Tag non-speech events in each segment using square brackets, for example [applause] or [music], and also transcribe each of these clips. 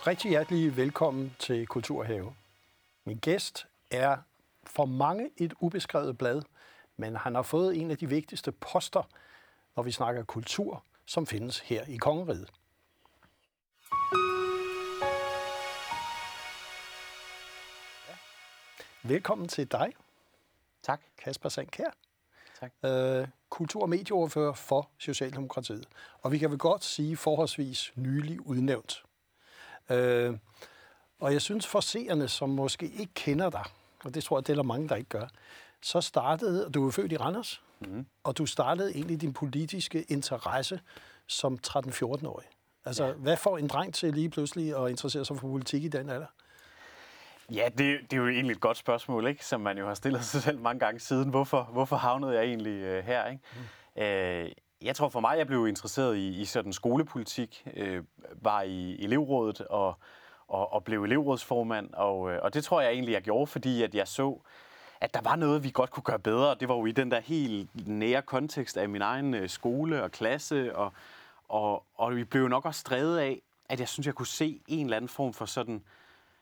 og rigtig hjertelig velkommen til Kulturhave. Min gæst er for mange et ubeskrevet blad, men han har fået en af de vigtigste poster, når vi snakker kultur, som findes her i Kongeriget. Velkommen til dig. Tak. Kasper Sandkær. Tak. Øh, kultur- og medieoverfører for Socialdemokratiet. Og vi kan vel godt sige forholdsvis nylig udnævnt. Øh, og jeg synes for seerne, som måske ikke kender dig, og det tror jeg, det er der mange, der ikke gør, så startede, du er født i Randers, mm. og du startede egentlig din politiske interesse som 13-14-årig. Altså, ja. hvad får en dreng til lige pludselig at interessere sig for politik i den alder? Ja, det, det er jo egentlig et godt spørgsmål, ikke? som man jo har stillet sig selv mange gange siden. Hvorfor, hvorfor havnede jeg egentlig øh, her? Ikke? Mm. Øh, jeg tror for mig, jeg blev interesseret i, i sådan skolepolitik, øh, var i elevrådet og, og, og blev elevrådsformand, og, øh, og det tror jeg egentlig, jeg gjorde, fordi at jeg så, at der var noget, vi godt kunne gøre bedre. Det var jo i den der helt nære kontekst af min egen øh, skole og klasse, og, og, og vi blev nok også drevet af, at jeg synes, jeg kunne se en eller anden form for sådan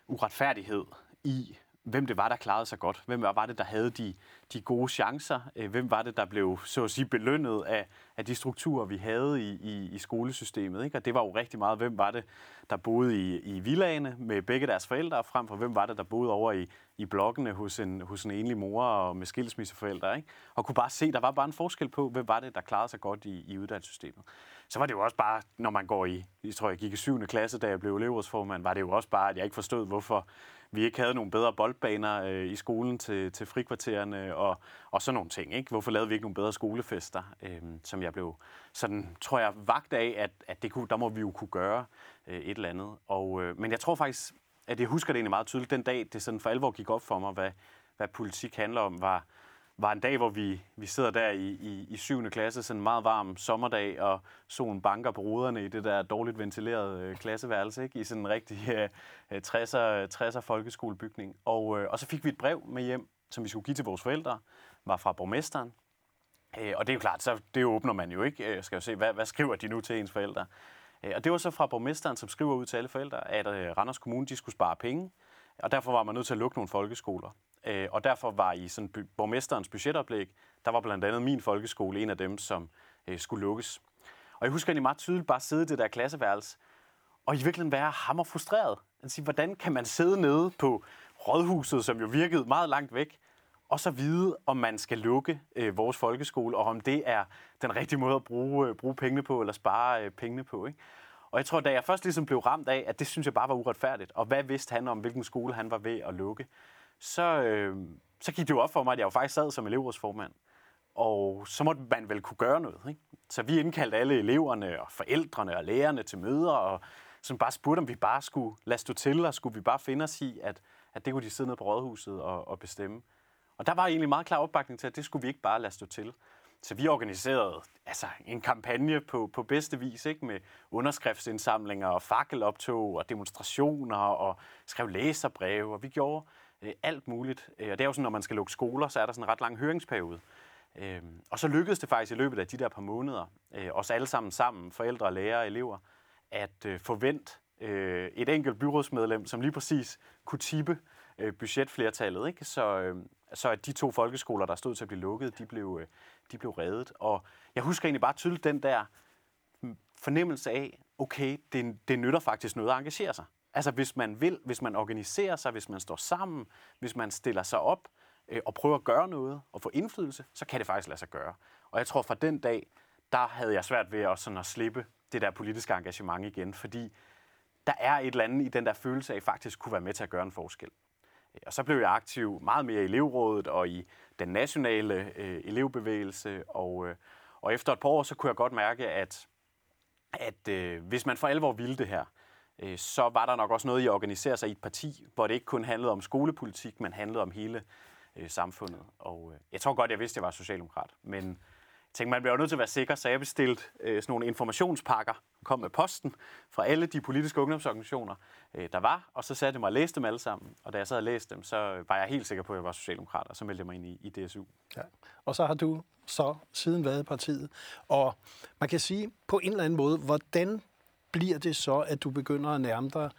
uretfærdighed i, hvem det var, der klarede sig godt. Hvem var det, der havde de, de gode chancer? Øh, hvem var det, der blev så at sige belønnet af, af de strukturer, vi havde i, i, i skolesystemet? Ikke? Og det var jo rigtig meget, hvem var det, der boede i, i villagene med begge deres forældre, frem for hvem var det, der boede over i, i blokkene hos en, hos en enlig mor og med skilsmisseforældre. Ikke? Og kunne bare se, der var bare en forskel på, hvem var det, der klarede sig godt i, i uddannelsessystemet. Så var det jo også bare, når man går i, jeg tror, jeg gik i 7. klasse, da jeg blev elevrådsformand, var det jo også bare, at jeg ikke forstod, hvorfor vi ikke havde nogle bedre boldbaner øh, i skolen til, til frikvartererne og, og sådan nogle ting. Ikke? Hvorfor lavede vi ikke nogle bedre skolefester, øh, som jeg blev sådan, tror jeg, vagt af, at, at det kunne, der må vi jo kunne gøre øh, et eller andet. Og, øh, men jeg tror faktisk, at jeg husker det egentlig meget tydeligt, den dag, det sådan for alvor gik op for mig, hvad, hvad politik handler om, var, var en dag, hvor vi, vi sidder der i, i, i 7. klasse, sådan en meget varm sommerdag, og solen banker på ruderne i det der dårligt ventilerede øh, klasseværelse, ikke? i sådan en rigtig øh, øh 60'er, 60'er folkeskolebygning. Og, øh, og så fik vi et brev med hjem, som vi skulle give til vores forældre, var fra borgmesteren. Øh, og det er jo klart, så det åbner man jo ikke. Jeg skal jo se, hvad, hvad skriver de nu til ens forældre? Øh, og det var så fra borgmesteren, som skriver ud til alle forældre, at øh, Randers Kommune de skulle spare penge, og derfor var man nødt til at lukke nogle folkeskoler. Øh, og derfor var i sådan borgmesterens budgetoplæg, der var blandt andet min folkeskole en af dem, som øh, skulle lukkes. Og jeg husker egentlig meget tydeligt bare sidde i det der klasseværelse, og i virkeligheden være hammer frustreret. Altså, hvordan kan man sidde nede på rådhuset, som jo virkede meget langt væk, og så vide, om man skal lukke øh, vores folkeskole, og om det er den rigtige måde at bruge, øh, bruge pengene på, eller spare øh, pengene på. Ikke? Og jeg tror, da jeg først ligesom blev ramt af, at det synes jeg bare var uretfærdigt, og hvad vidste han om, hvilken skole han var ved at lukke, så, øh, så gik det jo op for mig, at jeg jo faktisk sad som elevrådsformand. Og så måtte man vel kunne gøre noget. Ikke? Så vi indkaldte alle eleverne og forældrene og lærerne til møder, og så bare spurgte, om vi bare skulle lade stå til, og skulle vi bare finde os i, at, at det kunne de sidde nede på rådhuset og, og bestemme. Og der var egentlig meget klar opbakning til, at det skulle vi ikke bare lade stå til. Så vi organiserede altså, en kampagne på, på bedste vis, ikke? med underskriftsindsamlinger og fakkeloptog og demonstrationer og skrev læserbreve, og vi gjorde Øh, alt muligt. Øh, og det er jo sådan, når man skal lukke skoler, så er der sådan en ret lang høringsperiode. Øh, og så lykkedes det faktisk i løbet af de der par måneder, os alle sammen sammen, forældre, lærere og elever, at forvente et enkelt byrådsmedlem, som lige præcis kunne tippe budgetflertallet, ikke? Så, så at de to folkeskoler, der stod til at blive lukket, de blev, de blev reddet. Og jeg husker egentlig bare tydeligt den der mm, fornemmelse af, okay, det, det nytter faktisk noget at engagere sig. Altså hvis man vil, hvis man organiserer sig, hvis man står sammen, hvis man stiller sig op øh, og prøver at gøre noget og få indflydelse, så kan det faktisk lade sig gøre. Og jeg tror fra den dag, der havde jeg svært ved at, sådan at slippe det der politiske engagement igen, fordi der er et eller andet i den der følelse af, at faktisk kunne være med til at gøre en forskel. Og så blev jeg aktiv meget mere i elevrådet og i den nationale øh, elevbevægelse, og, øh, og efter et par år, så kunne jeg godt mærke, at, at øh, hvis man for alvor ville det her, Øh, så var der nok også noget i at organisere sig i et parti, hvor det ikke kun handlede om skolepolitik, men handlede om hele øh, samfundet. Og øh, jeg tror godt, jeg vidste, at jeg var socialdemokrat, men jeg tænkte, man bliver jo nødt til at være sikker, så jeg bestilte øh, sådan nogle informationspakker, kom med posten fra alle de politiske ungdomsorganisationer, øh, der var, og så satte jeg mig og læste dem alle sammen. Og da jeg så havde læst dem, så var jeg helt sikker på, at jeg var socialdemokrat, og så meldte jeg mig ind i, i DSU. Ja. Og så har du så siden været i partiet. Og man kan sige på en eller anden måde, hvordan bliver det så, at du begynder at nærme dig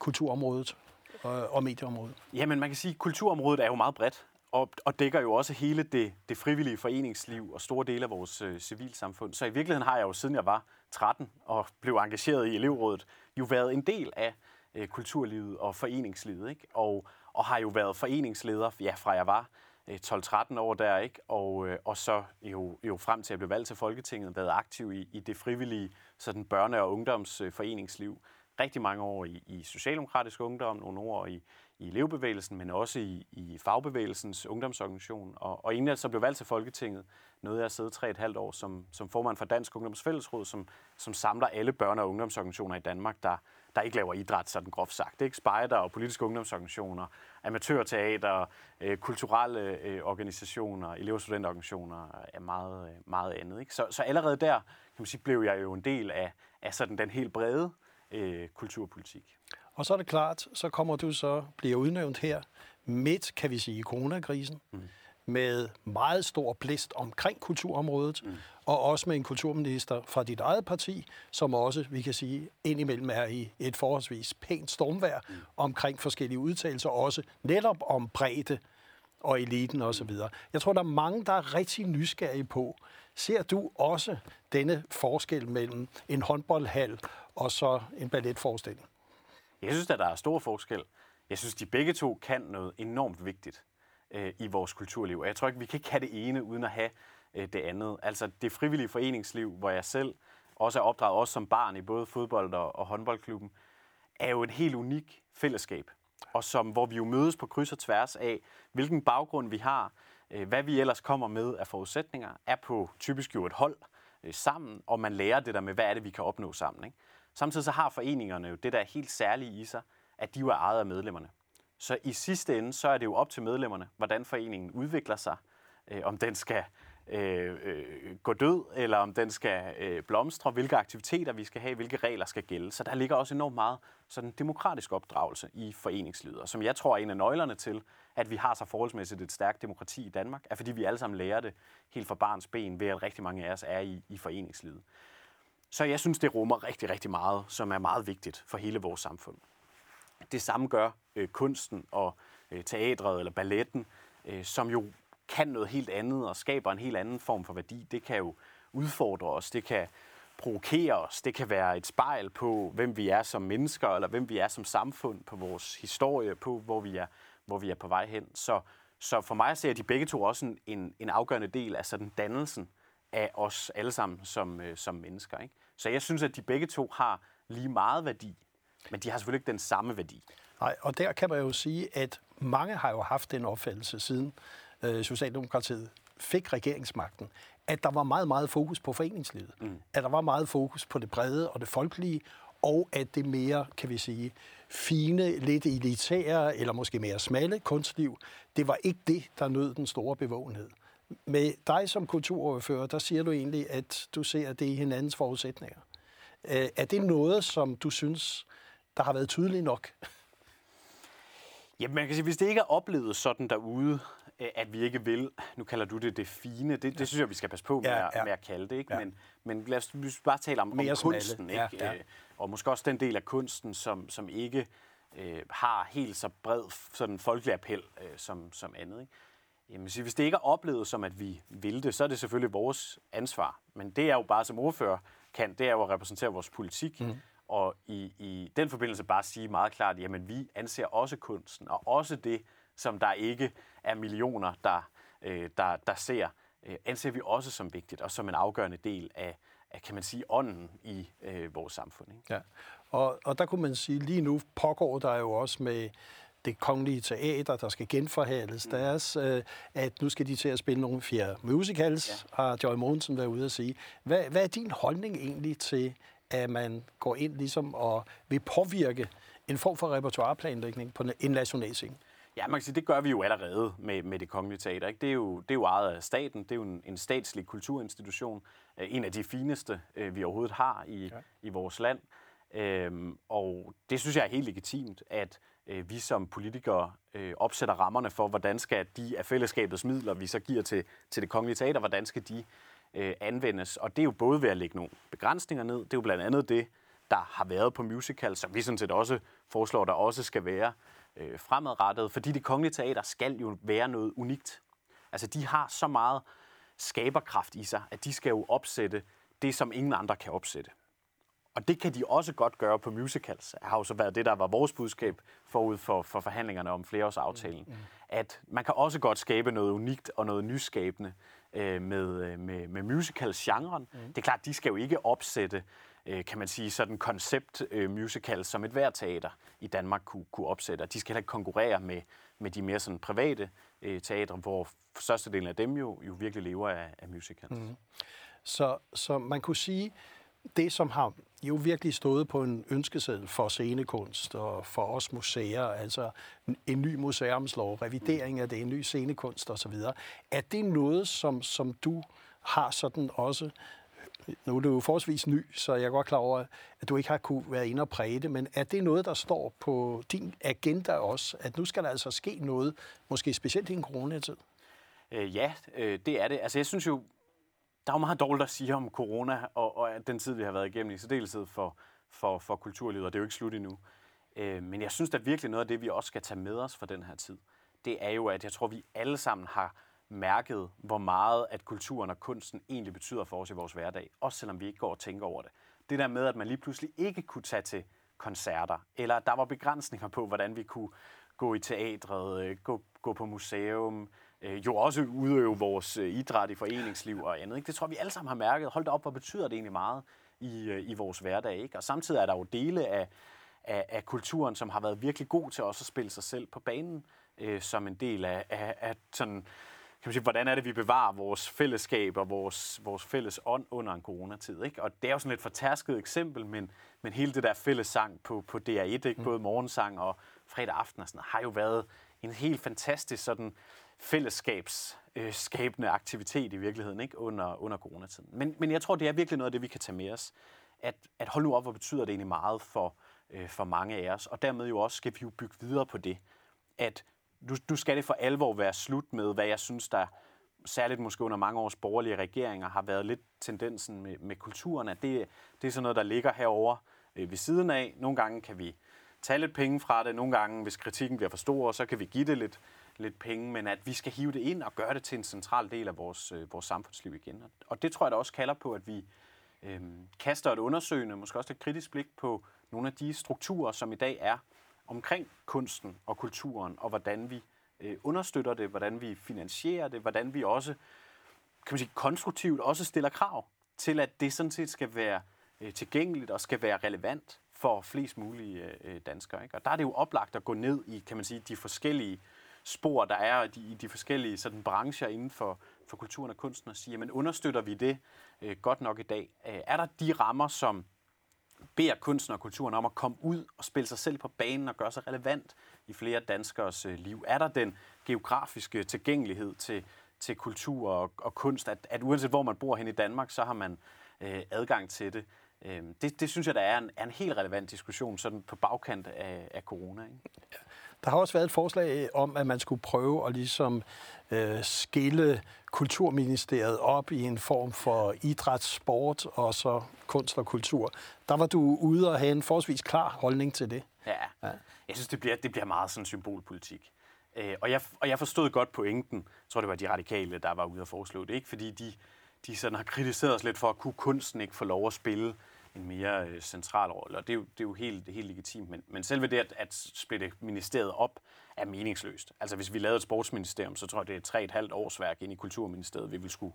kulturområdet og, og medieområdet? Jamen, man kan sige, at kulturområdet er jo meget bredt, og, og dækker jo også hele det, det frivillige foreningsliv og store dele af vores øh, civilsamfund. Så i virkeligheden har jeg jo, siden jeg var 13 og blev engageret i elevrådet, jo været en del af øh, kulturlivet og foreningslivet, ikke? Og, og har jo været foreningsleder, ja, fra jeg var Øh, 12-13 år der, ikke? Og, øh, og så jo, jo frem til at blive valgt til Folketinget, været aktiv i, i det frivillige sådan børne- og ungdomsforeningsliv. Rigtig mange år i, i Socialdemokratisk Ungdom, nogle år i, i elevbevægelsen, men også i, i fagbevægelsens ungdomsorganisation. Og, og inden jeg så blev valgt til Folketinget, nåede jeg at sidde tre et halvt år som, som formand for Dansk Ungdomsfællesråd, som, som samler alle børne- og ungdomsorganisationer i Danmark, der, der ikke laver idræt, sådan groft sagt. Ikke spejder og politiske ungdomsorganisationer, amatørteater, øh, kulturelle øh, organisationer, elev- og studentorganisationer er meget, øh, meget andet. Ikke? Så, så allerede der kan man sige, blev jeg jo en del af, af sådan den helt brede øh, kulturpolitik. Og så er det klart, så kommer du så, bliver udnævnt her midt, kan vi sige, i coronakrisen, mm. Med meget stor blæst omkring kulturområdet, mm. og også med en kulturminister fra dit eget parti, som også, vi kan sige, indimellem er i et forholdsvis pænt stormvær mm. omkring forskellige udtalelser, også netop om bredde og eliten osv. Jeg tror, der er mange, der er rigtig nysgerrige på, ser du også denne forskel mellem en håndboldhal og så en balletforestilling? Jeg synes, at der er stor forskel. Jeg synes, de begge to kan noget enormt vigtigt øh, i vores kulturliv. Og jeg tror ikke, vi kan ikke have det ene uden at have øh, det andet. Altså det frivillige foreningsliv, hvor jeg selv også er opdraget, også som barn i både fodbold og, og håndboldklubben, er jo et helt unik fællesskab. Og som, hvor vi jo mødes på kryds og tværs af, hvilken baggrund vi har, øh, hvad vi ellers kommer med af forudsætninger, er på typisk jo et hold øh, sammen, og man lærer det der med, hvad er det, vi kan opnå sammen. Ikke? Samtidig så har foreningerne jo det, der er helt særlige i sig, at de jo er ejet af medlemmerne. Så i sidste ende, så er det jo op til medlemmerne, hvordan foreningen udvikler sig, øh, om den skal øh, øh, gå død, eller om den skal øh, blomstre, hvilke aktiviteter vi skal have, hvilke regler skal gælde. Så der ligger også enormt meget sådan demokratisk opdragelse i foreningslivet, og som jeg tror er en af nøglerne til, at vi har så forholdsmæssigt et stærkt demokrati i Danmark, er fordi vi alle sammen lærer det helt fra barns ben, ved at rigtig mange af os er i, i foreningslivet. Så jeg synes, det rummer rigtig, rigtig meget, som er meget vigtigt for hele vores samfund. Det samme gør øh, kunsten og øh, teatret eller balletten, øh, som jo kan noget helt andet og skaber en helt anden form for værdi. Det kan jo udfordre os, det kan provokere os, det kan være et spejl på, hvem vi er som mennesker, eller hvem vi er som samfund, på vores historie, på hvor vi er, hvor vi er på vej hen. Så, så for mig ser de begge to også en, en, afgørende del af sådan dannelsen af os alle sammen som, øh, som mennesker. Ikke? Så jeg synes, at de begge to har lige meget værdi, men de har selvfølgelig ikke den samme værdi. Nej, og der kan man jo sige, at mange har jo haft den opfattelse siden øh, Socialdemokratiet fik regeringsmagten, at der var meget, meget fokus på foreningslivet. Mm. At der var meget fokus på det brede og det folkelige, og at det mere, kan vi sige, fine, lidt elitære eller måske mere smalle kunstliv, det var ikke det, der nød den store bevågenhed. Med dig som kulturoverfører, der siger du egentlig, at du ser, det er hinandens forudsætninger. Øh, er det noget, som du synes, der har været tydeligt nok? Ja, man kan sige, hvis det ikke er oplevet sådan derude, øh, at vi ikke vil, nu kalder du det det fine, det, det synes jeg, vi skal passe på med, ja, ja. med at kalde det. Ikke? Ja. Men, men lad os, bare tale om, om kunsten, ikke? Ja, ja. Øh, og måske også den del af kunsten, som, som ikke øh, har helt så bred sådan folkelig appel øh, som, som andet. Ikke? Jamen, hvis det ikke er oplevet som, at vi vil det, så er det selvfølgelig vores ansvar. Men det er jo bare som ordfører kan, det er jo at repræsentere vores politik. Mm. Og i, i den forbindelse bare sige meget klart, jamen vi anser også kunsten, og også det, som der ikke er millioner, der, øh, der, der ser, øh, anser vi også som vigtigt, og som en afgørende del af, af kan man sige, ånden i øh, vores samfund. Ikke? Ja, og, og der kunne man sige, lige nu pågår der jo også med det kongelige teater, der skal genforhandles mm. deres, øh, at nu skal de til at spille nogle fjerde musicals, ja. har Joy Mogensen været ude at sige. Hvad, hvad er din holdning egentlig til, at man går ind ligesom og vil påvirke en form for repertoireplanlægning på en national scene? Ja, man kan sige, det gør vi jo allerede med, med det kongelige teater. Ikke? Det, er jo, det er jo ejet af staten. Det er jo en, en statslig kulturinstitution. Øh, en af de fineste, øh, vi overhovedet har i, ja. i vores land. Øhm, og det synes jeg er helt legitimt, at øh, vi som politikere øh, opsætter rammerne for, hvordan skal de af fællesskabets midler, vi så giver til, til det kongelige teater, hvordan skal de øh, anvendes. Og det er jo både ved at lægge nogle begrænsninger ned. Det er jo blandt andet det, der har været på musical, som vi sådan set også foreslår, der også skal være øh, fremadrettet. Fordi det kongelige teater skal jo være noget unikt. Altså de har så meget skaberkraft i sig, at de skal jo opsætte det, som ingen andre kan opsætte. Og det kan de også godt gøre på musicals. Det har jo så været det, der var vores budskab forud for, for forhandlingerne om flereårsaftalen. Mm. At man kan også godt skabe noget unikt og noget nyskabende øh, med, øh, med, med musicals-genren. Mm. Det er klart, de skal jo ikke opsætte øh, kan man sige, sådan koncept øh, musical, som et hver teater i Danmark kunne, kunne opsætte. de skal heller ikke konkurrere med, med de mere sådan private øh, teatre, hvor størstedelen af dem jo, jo virkelig lever af, af musicals. Mm. Så, så man kunne sige, det, som har jo virkelig stået på en ønskeseddel for scenekunst og for os museer, altså en ny museumslov, revidering af det, en ny scenekunst osv., er det noget, som, som du har sådan også nu er du jo forholdsvis ny, så jeg er godt klar over, at du ikke har kunne være inde og præge det, men er det noget, der står på din agenda også, at nu skal der altså ske noget, måske specielt i en coronatid? Øh, ja, øh, det er det. Altså jeg synes jo, der er jo meget dårligt at sige om corona og, og den tid, vi har været igennem i særdeleshed for, for, for kulturlivet, og det er jo ikke slut endnu. Øh, men jeg synes at virkelig noget af det, vi også skal tage med os fra den her tid, det er jo, at jeg tror, vi alle sammen har mærket, hvor meget at kulturen og kunsten egentlig betyder for os i vores hverdag, også selvom vi ikke går og tænker over det. Det der med, at man lige pludselig ikke kunne tage til koncerter, eller at der var begrænsninger på, hvordan vi kunne gå i teatret, øh, gå, gå på museum, øh, jo også udøve vores øh, idræt i foreningsliv og andet. Ikke? Det tror vi alle sammen har mærket. Hold da op, hvor betyder det egentlig meget i, i vores hverdag. Ikke? Og samtidig er der jo dele af, af, af kulturen, som har været virkelig god til også at spille sig selv på banen, øh, som en del af, af, af sådan, kan man sige, hvordan er det, vi bevarer vores fællesskab og vores, vores fælles ånd under en coronatid. Ikke? Og det er jo sådan et fortærsket eksempel, men, men hele det der fælles sang på, på DR1, ikke? Mm. både morgensang og fredag aften og sådan har jo været en helt fantastisk sådan fællesskabsskabende øh, aktivitet i virkeligheden ikke? Under, under coronatiden. Men, men jeg tror, det er virkelig noget af det, vi kan tage med os. At, at hold nu op, hvor betyder det egentlig meget for, øh, for mange af os. Og dermed jo også skal vi jo bygge videre på det. At du, du skal det for alvor være slut med, hvad jeg synes, der særligt måske under mange års borgerlige regeringer har været lidt tendensen med, med kulturen, at det, det er sådan noget, der ligger herover øh, ved siden af. Nogle gange kan vi tage lidt penge fra det, nogle gange, hvis kritikken bliver for stor, så kan vi give det lidt, lidt penge, men at vi skal hive det ind og gøre det til en central del af vores, øh, vores samfundsliv igen. Og det tror jeg da også kalder på, at vi øh, kaster et undersøgende, måske også et kritisk blik på nogle af de strukturer, som i dag er omkring kunsten og kulturen, og hvordan vi øh, understøtter det, hvordan vi finansierer det, hvordan vi også kan man sige, konstruktivt også stiller krav til, at det sådan set skal være øh, tilgængeligt og skal være relevant for flest mulige øh, øh danskere. Ikke? Og der er det jo oplagt at gå ned i, kan man sige, de forskellige spor, der er i de, de forskellige sådan, brancher inden for, for kulturen og kunsten, og sige, jamen understøtter vi det øh, godt nok i dag? Øh, er der de rammer, som beder kunsten og kulturen om at komme ud og spille sig selv på banen og gøre sig relevant i flere danskers øh, liv? Er der den geografiske tilgængelighed til, til kultur og, og kunst, at, at uanset hvor man bor hen i Danmark, så har man øh, adgang til det? Øh, det, det synes jeg, der er en, er en helt relevant diskussion sådan på bagkant af, af corona. Ikke? Der har også været et forslag om, at man skulle prøve at ligesom øh, skille Kulturministeriet op i en form for idræt, sport og så kunst og kultur. Der var du ude og have en forholdsvis klar holdning til det. Ja, ja. jeg synes, det bliver, det bliver meget sådan symbolpolitik. Øh, og, jeg, og jeg forstod godt pointen. Jeg tror, det var de radikale, der var ude og foreslå det. Ikke fordi de, de sådan har kritiseret os lidt for, at kunne kunsten ikke få lov at spille en mere øh, central rolle, og det er jo, det er jo helt, helt legitimt. Men, men selve det at, at splitte ministeriet op er meningsløst. Altså hvis vi lavede et sportsministerium, så tror jeg, det er tre et halvt års værk ind i Kulturministeriet, vi vil skulle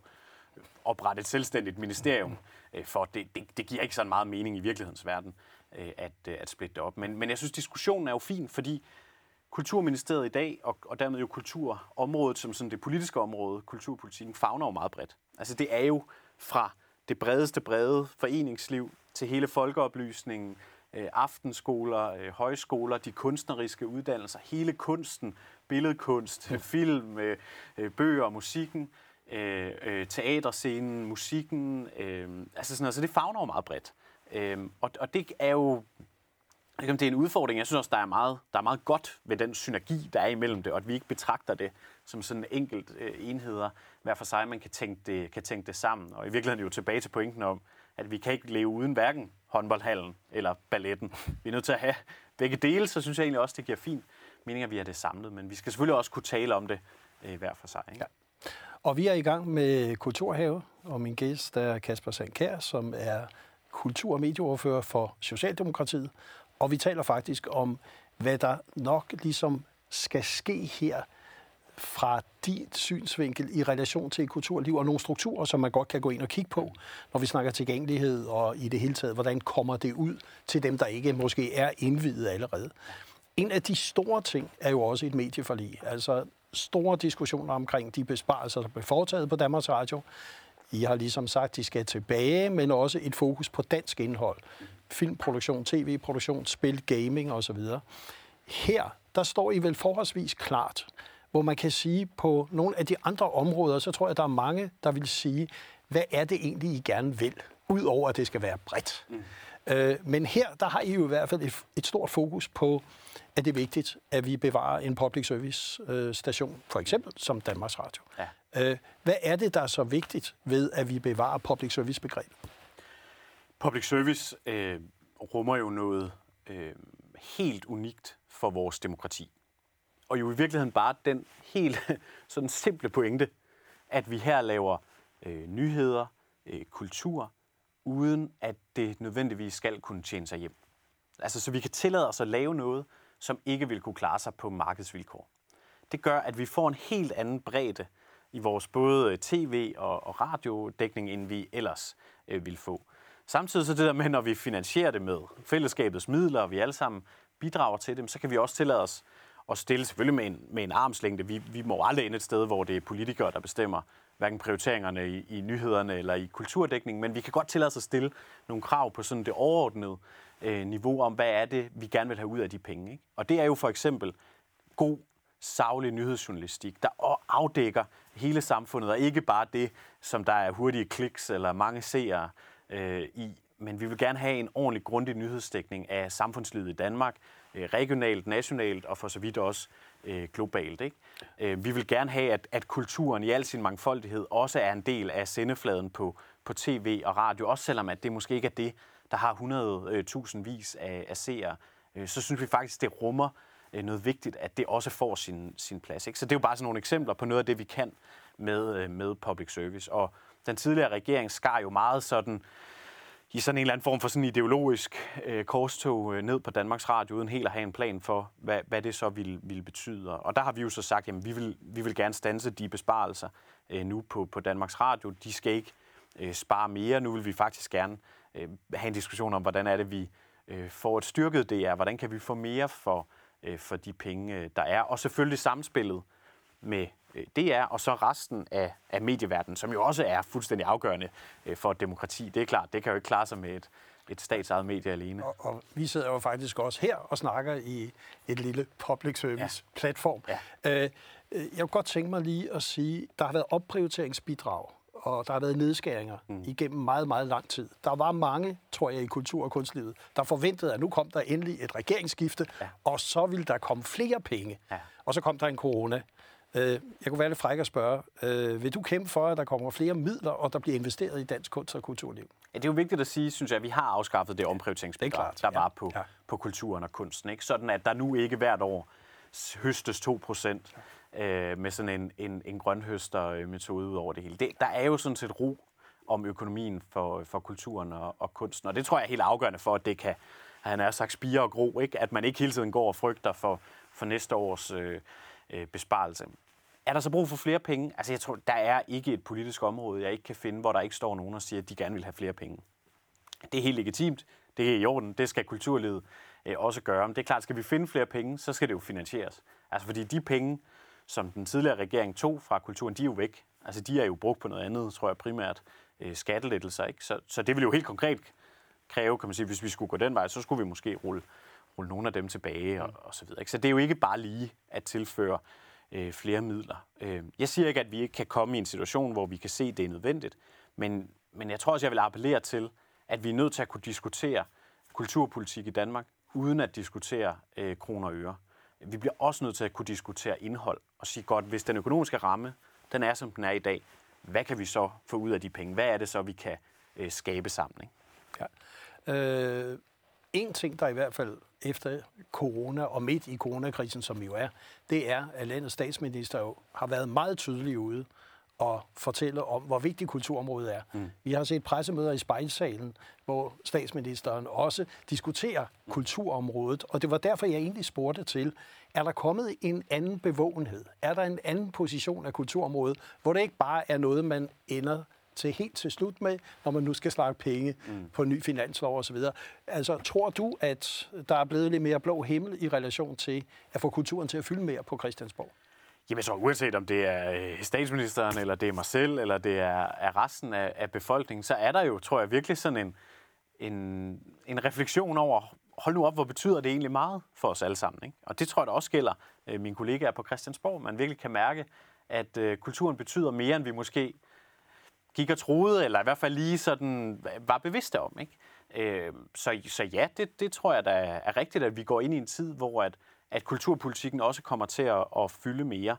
øh, oprette et selvstændigt ministerium, øh, for det, det, det giver ikke så meget mening i virkelighedens verden øh, at, øh, at splitte det op. Men, men jeg synes, diskussionen er jo fin, fordi Kulturministeriet i dag, og, og dermed jo kulturområdet som sådan det politiske område, kulturpolitikken, fagner jo meget bredt. Altså det er jo fra det bredeste brede foreningsliv til hele folkeoplysningen, øh, aftenskoler, øh, højskoler, de kunstneriske uddannelser, hele kunsten, billedkunst, film, øh, bøger, musikken, teaterscenen, musikken, altså sådan. Så det fagner jo meget bredt. Og, og det er jo det er en udfordring. Jeg synes også, der er, meget, der er meget godt ved den synergi, der er imellem det, og at vi ikke betragter det som sådan enkelt øh, enheder hver for sig, man kan tænke, det, kan tænke det sammen. Og i virkeligheden er jo tilbage til pointen om, at vi kan ikke leve uden hverken håndboldhallen eller balletten. Vi er nødt til at have begge dele, så synes jeg egentlig også, det giver fint mening, at vi er det samlet. Men vi skal selvfølgelig også kunne tale om det øh, hver for sig. Ikke? Ja. Og vi er i gang med Kulturhave, og min gæst er Kasper Sandkær, som er kultur- og medieordfører for Socialdemokratiet. Og vi taler faktisk om, hvad der nok ligesom skal ske her fra dit synsvinkel i relation til kulturliv og nogle strukturer, som man godt kan gå ind og kigge på, når vi snakker tilgængelighed og i det hele taget, hvordan kommer det ud til dem, der ikke måske er indvidet allerede. En af de store ting er jo også et medieforlig. Altså store diskussioner omkring de besparelser, der blev foretaget på Danmarks Radio. I har ligesom sagt, at de skal tilbage, men også et fokus på dansk indhold. Filmproduktion, tv-produktion, spil, gaming osv. Her, der står I vel forholdsvis klart, hvor man kan sige på nogle af de andre områder, så tror jeg, der er mange, der vil sige, hvad er det egentlig, I gerne vil, udover at det skal være bredt. Mm. Øh, men her, der har I jo i hvert fald et, et stort fokus på, at det er vigtigt, at vi bevarer en public service øh, station, for eksempel som Danmarks Radio. Ja. Øh, hvad er det, der er så vigtigt ved, at vi bevarer public service begrebet? Public service øh, rummer jo noget øh, helt unikt for vores demokrati. Og jo i virkeligheden bare den helt [laughs] sådan simple pointe, at vi her laver øh, nyheder, øh, kultur, uden at det nødvendigvis skal kunne tjene sig hjem. Altså, så vi kan tillade os at lave noget, som ikke vil kunne klare sig på markedsvilkår. Det gør, at vi får en helt anden bredde i vores både øh, tv- og, og radiodækning, end vi ellers øh, vil få. Samtidig så det der med, når vi finansierer det med fællesskabets midler, og vi alle sammen bidrager til dem, så kan vi også tillade os at stille selvfølgelig med en, med en armslængde. Vi, vi må aldrig ind et sted, hvor det er politikere, der bestemmer hverken prioriteringerne i, i nyhederne eller i kulturdækningen, men vi kan godt tillade os at stille nogle krav på sådan det overordnede øh, niveau om, hvad er det, vi gerne vil have ud af de penge. Ikke? Og det er jo for eksempel god, savlig nyhedsjournalistik, der afdækker hele samfundet, og ikke bare det, som der er hurtige kliks eller mange seere øh, i. Men vi vil gerne have en ordentlig, grundig nyhedsdækning af samfundslivet i Danmark, Øh, regionalt, nationalt og for så vidt også øh, globalt. Ikke? Øh, vi vil gerne have, at, at kulturen i al sin mangfoldighed også er en del af sendefladen på, på tv og radio, også selvom at det måske ikke er det, der har 100.000 øh, vis af, af seere. Øh, så synes vi faktisk, det rummer øh, noget vigtigt, at det også får sin, sin plads. Ikke? Så det er jo bare sådan nogle eksempler på noget af det, vi kan med, øh, med public service. Og den tidligere regering skar jo meget sådan i sådan en eller anden form for sådan ideologisk øh, korstog øh, ned på Danmarks Radio, uden helt at have en plan for, hvad, hvad det så ville, ville betyde. Og der har vi jo så sagt, at vi vil, vi vil gerne stanse de besparelser øh, nu på, på Danmarks Radio. De skal ikke øh, spare mere. Nu vil vi faktisk gerne øh, have en diskussion om, hvordan er det, vi øh, får et styrket DR. Hvordan kan vi få mere for, øh, for de penge, øh, der er. Og selvfølgelig samspillet med DR, og så resten af, af medieverdenen, som jo også er fuldstændig afgørende øh, for demokrati. Det er klart, det kan jo ikke klare sig med et, et statsejet medie alene. Og, og vi sidder jo faktisk også her og snakker i et lille public service ja. platform. Ja. Øh, jeg kunne godt tænke mig lige at sige, der har været opprioriteringsbidrag, og der har været nedskæringer mm. igennem meget, meget lang tid. Der var mange, tror jeg, i kultur- og kunstlivet, der forventede, at nu kom der endelig et regeringsskifte, ja. og så ville der komme flere penge. Ja. Og så kom der en corona. Øh, jeg kunne være lidt fræk at spørge, øh, vil du kæmpe for, at der kommer flere midler, og der bliver investeret i dansk kunst og kulturliv? Ja, det er jo vigtigt at sige, synes jeg, at vi har afskaffet det omprioriteringsbidrag, der var på, ja. på kulturen og kunsten. Ikke? Sådan at der nu ikke hvert år høstes 2 procent øh, med sådan en, en, en grønhøster-metode ud over det hele. Det, der er jo sådan set ro om økonomien for, for kulturen og, og kunsten, og det tror jeg er helt afgørende for, at det kan, han er sagt, spire og gro, ikke? at man ikke hele tiden går og frygter for, for næste års øh, øh, besparelse. Er der så brug for flere penge? Altså jeg tror, der er ikke et politisk område, jeg ikke kan finde, hvor der ikke står nogen og siger, at de gerne vil have flere penge. Det er helt legitimt, det er i orden, det skal kulturlivet øh, også gøre. Men det er klart, skal vi finde flere penge, så skal det jo finansieres. Altså fordi de penge, som den tidligere regering tog fra kulturen, de er jo væk. Altså de er jo brugt på noget andet, tror jeg primært, øh, skattelettelser. Ikke? Så, så det vil jo helt konkret kræve, kan man sige, hvis vi skulle gå den vej, så skulle vi måske rulle rulle nogle af dem tilbage og, og så videre. Ikke? Så det er jo ikke bare lige at tilføre øh, flere midler. Øh, jeg siger ikke, at vi ikke kan komme i en situation, hvor vi kan se, at det er nødvendigt, men, men jeg tror også, jeg vil appellere til, at vi er nødt til at kunne diskutere kulturpolitik i Danmark, uden at diskutere øh, kroner og øre. Vi bliver også nødt til at kunne diskutere indhold og sige godt, hvis den økonomiske ramme, den er som den er i dag, hvad kan vi så få ud af de penge? Hvad er det så, vi kan øh, skabe sammen? Ikke? Ja. Øh, en ting, der i hvert fald efter corona og midt i coronakrisen, som jo er, det er, at landets statsminister jo har været meget tydelig ude og fortælle om, hvor vigtigt kulturområdet er. Mm. Vi har set pressemøder i spejlsalen, hvor statsministeren også diskuterer kulturområdet, og det var derfor, jeg egentlig spurgte til, er der kommet en anden bevågenhed? Er der en anden position af kulturområdet, hvor det ikke bare er noget, man ender til helt til slut med, når man nu skal slakke penge mm. på ny finanslov osv. Altså, tror du, at der er blevet lidt mere blå himmel i relation til at få kulturen til at fylde mere på Christiansborg? Jamen så uanset om det er øh, statsministeren, eller det er mig selv, eller det er, er resten af, af befolkningen, så er der jo, tror jeg, virkelig sådan en, en, en refleksion over, hold nu op, hvor betyder det egentlig meget for os alle sammen. Ikke? Og det tror jeg da også gælder øh, mine kollegaer på Christiansborg. Man virkelig kan mærke, at øh, kulturen betyder mere, end vi måske gik og troede, eller i hvert fald lige sådan var bevidste om. Ikke? Øh, så, så ja, det, det tror jeg da er rigtigt, at vi går ind i en tid, hvor at, at kulturpolitikken også kommer til at, at fylde mere.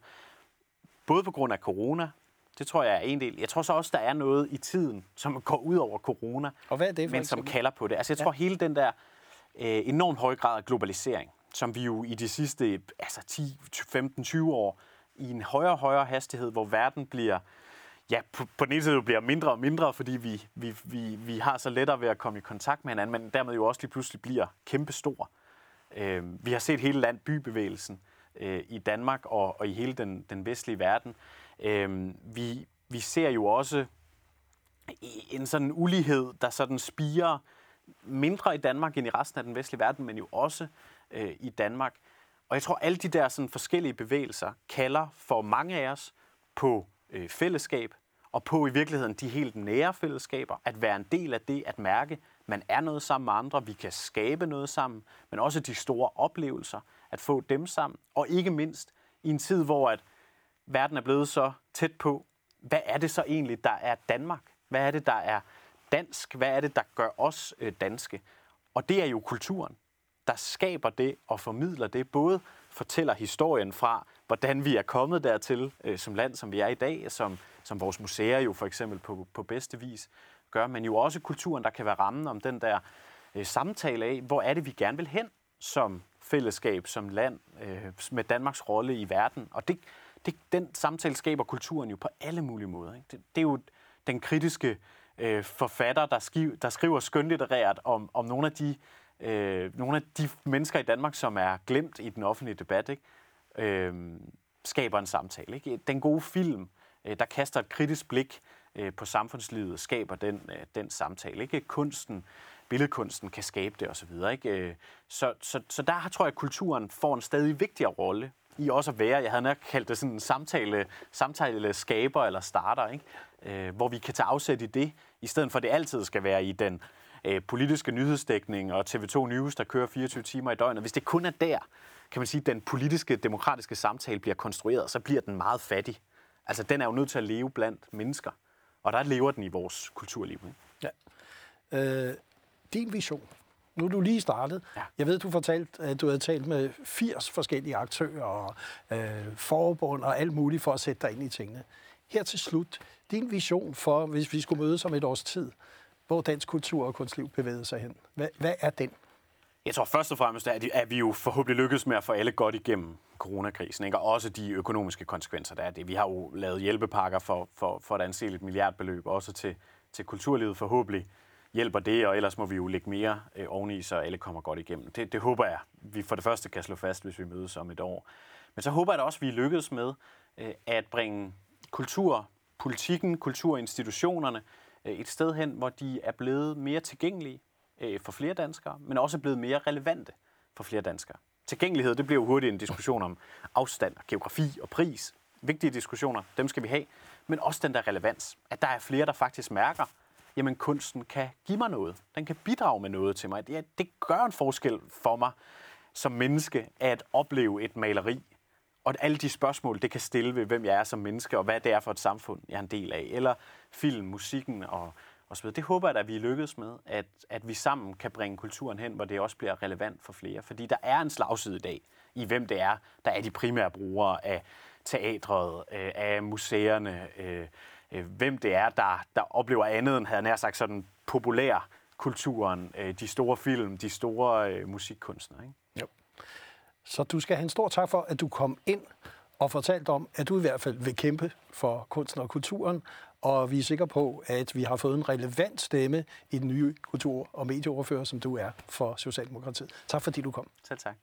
Både på grund af corona, det tror jeg er en del. Jeg tror så også, der er noget i tiden, som går ud over corona, og hvad er det, men som kalder på det. Altså jeg tror, ja. hele den der øh, enormt høje grad af globalisering, som vi jo i de sidste altså 10, 15, 20 år, i en højere og højere hastighed, hvor verden bliver ja, på, på den ene side bliver mindre og mindre, fordi vi, vi, vi, vi har så lettere ved at komme i kontakt med hinanden, men dermed jo også lige pludselig bliver kæmpestor. Øh, vi har set hele land bybevægelsen øh, i Danmark og, og i hele den, den vestlige verden. Øh, vi, vi ser jo også en sådan ulighed, der sådan spiger mindre i Danmark end i resten af den vestlige verden, men jo også øh, i Danmark. Og jeg tror, alle de der sådan forskellige bevægelser kalder for mange af os på øh, fællesskab, og på i virkeligheden de helt nære fællesskaber, at være en del af det, at mærke, man er noget sammen med andre, vi kan skabe noget sammen, men også de store oplevelser, at få dem sammen, og ikke mindst i en tid, hvor at verden er blevet så tæt på, hvad er det så egentlig, der er Danmark? Hvad er det, der er dansk? Hvad er det, der gør os øh, danske? Og det er jo kulturen, der skaber det og formidler det, både fortæller historien fra, hvordan vi er kommet dertil øh, som land, som vi er i dag, som, som vores museer jo for eksempel på, på bedste vis gør, men jo også kulturen, der kan være rammen om den der øh, samtale af, hvor er det, vi gerne vil hen som fællesskab, som land, øh, med Danmarks rolle i verden. Og det, det, den samtale skaber kulturen jo på alle mulige måder. Ikke? Det, det er jo den kritiske øh, forfatter, der, skiv, der skriver skønlitterært om, om nogle af de øh, nogle af de mennesker i Danmark, som er glemt i den offentlige debat, ikke? Øh, skaber en samtale. Ikke? Den gode film, øh, der kaster et kritisk blik øh, på samfundslivet, skaber den, øh, den samtale. Ikke? Kunsten, billedkunsten kan skabe det osv. Ikke? Øh, så, så, så der tror jeg, at kulturen får en stadig vigtigere rolle i også at være, jeg havde nok kaldt det sådan en samtale, samtale skaber eller starter, ikke? Øh, hvor vi kan tage afsæt i det, i stedet for at det altid skal være i den øh, politiske nyhedsdækning og TV2 News, der kører 24 timer i døgnet. Hvis det kun er der, kan man sige, den politiske, demokratiske samtale bliver konstrueret, så bliver den meget fattig. Altså, den er jo nødt til at leve blandt mennesker. Og der lever den i vores kulturliv. Ikke? Ja. Øh, din vision. Nu er du lige startet. Ja. Jeg ved, du fortalt, at du havde talt med 80 forskellige aktører og øh, forbund og alt muligt for at sætte dig ind i tingene. Her til slut, din vision for, hvis vi skulle mødes om et års tid, hvor dansk kultur og kunstliv bevæger sig hen. Hvad, hvad er den? Jeg tror først og fremmest, at, at vi jo forhåbentlig lykkes med at få alle godt igennem coronakrisen, ikke? og også de økonomiske konsekvenser, der er det. Vi har jo lavet hjælpepakker for, for, for et anseligt milliardbeløb, også til, til kulturlivet forhåbentlig hjælper det, og ellers må vi jo lægge mere øh, oveni, så alle kommer godt igennem. Det, det håber jeg, vi for det første kan slå fast, hvis vi mødes om et år. Men så håber jeg da også, at vi lykkes med øh, at bringe kultur, politikken, kulturinstitutionerne Øh, et sted hen, hvor de er blevet mere tilgængelige øh, for flere danskere, men også blevet mere relevante for flere danskere. Tilgængelighed, det bliver jo hurtigt en diskussion om afstand, geografi og pris. Vigtige diskussioner, dem skal vi have. Men også den der relevans, at der er flere, der faktisk mærker, jamen kunsten kan give mig noget. Den kan bidrage med noget til mig. Det, det gør en forskel for mig som menneske at opleve et maleri. Og alle de spørgsmål, det kan stille ved, hvem jeg er som menneske, og hvad det er for et samfund, jeg er en del af. Eller film, musikken og, osv. så. Det håber jeg, at vi lykkes med, at, at vi sammen kan bringe kulturen hen, hvor det også bliver relevant for flere. Fordi der er en slagside i dag i, hvem det er, der er de primære brugere af teatret, øh, af museerne, øh, øh, hvem det er, der, der oplever andet end, havde nær sagt, sådan populær kulturen, øh, de store film, de store øh, musikkunstnere. Ikke? Jo. Så du skal have en stor tak for, at du kom ind og fortalt om, at du i hvert fald vil kæmpe for kunsten og kulturen, og vi er sikre på, at vi har fået en relevant stemme i den nye kultur- og medieoverfører, som du er for Socialdemokratiet. Tak fordi du kom. Selv tak.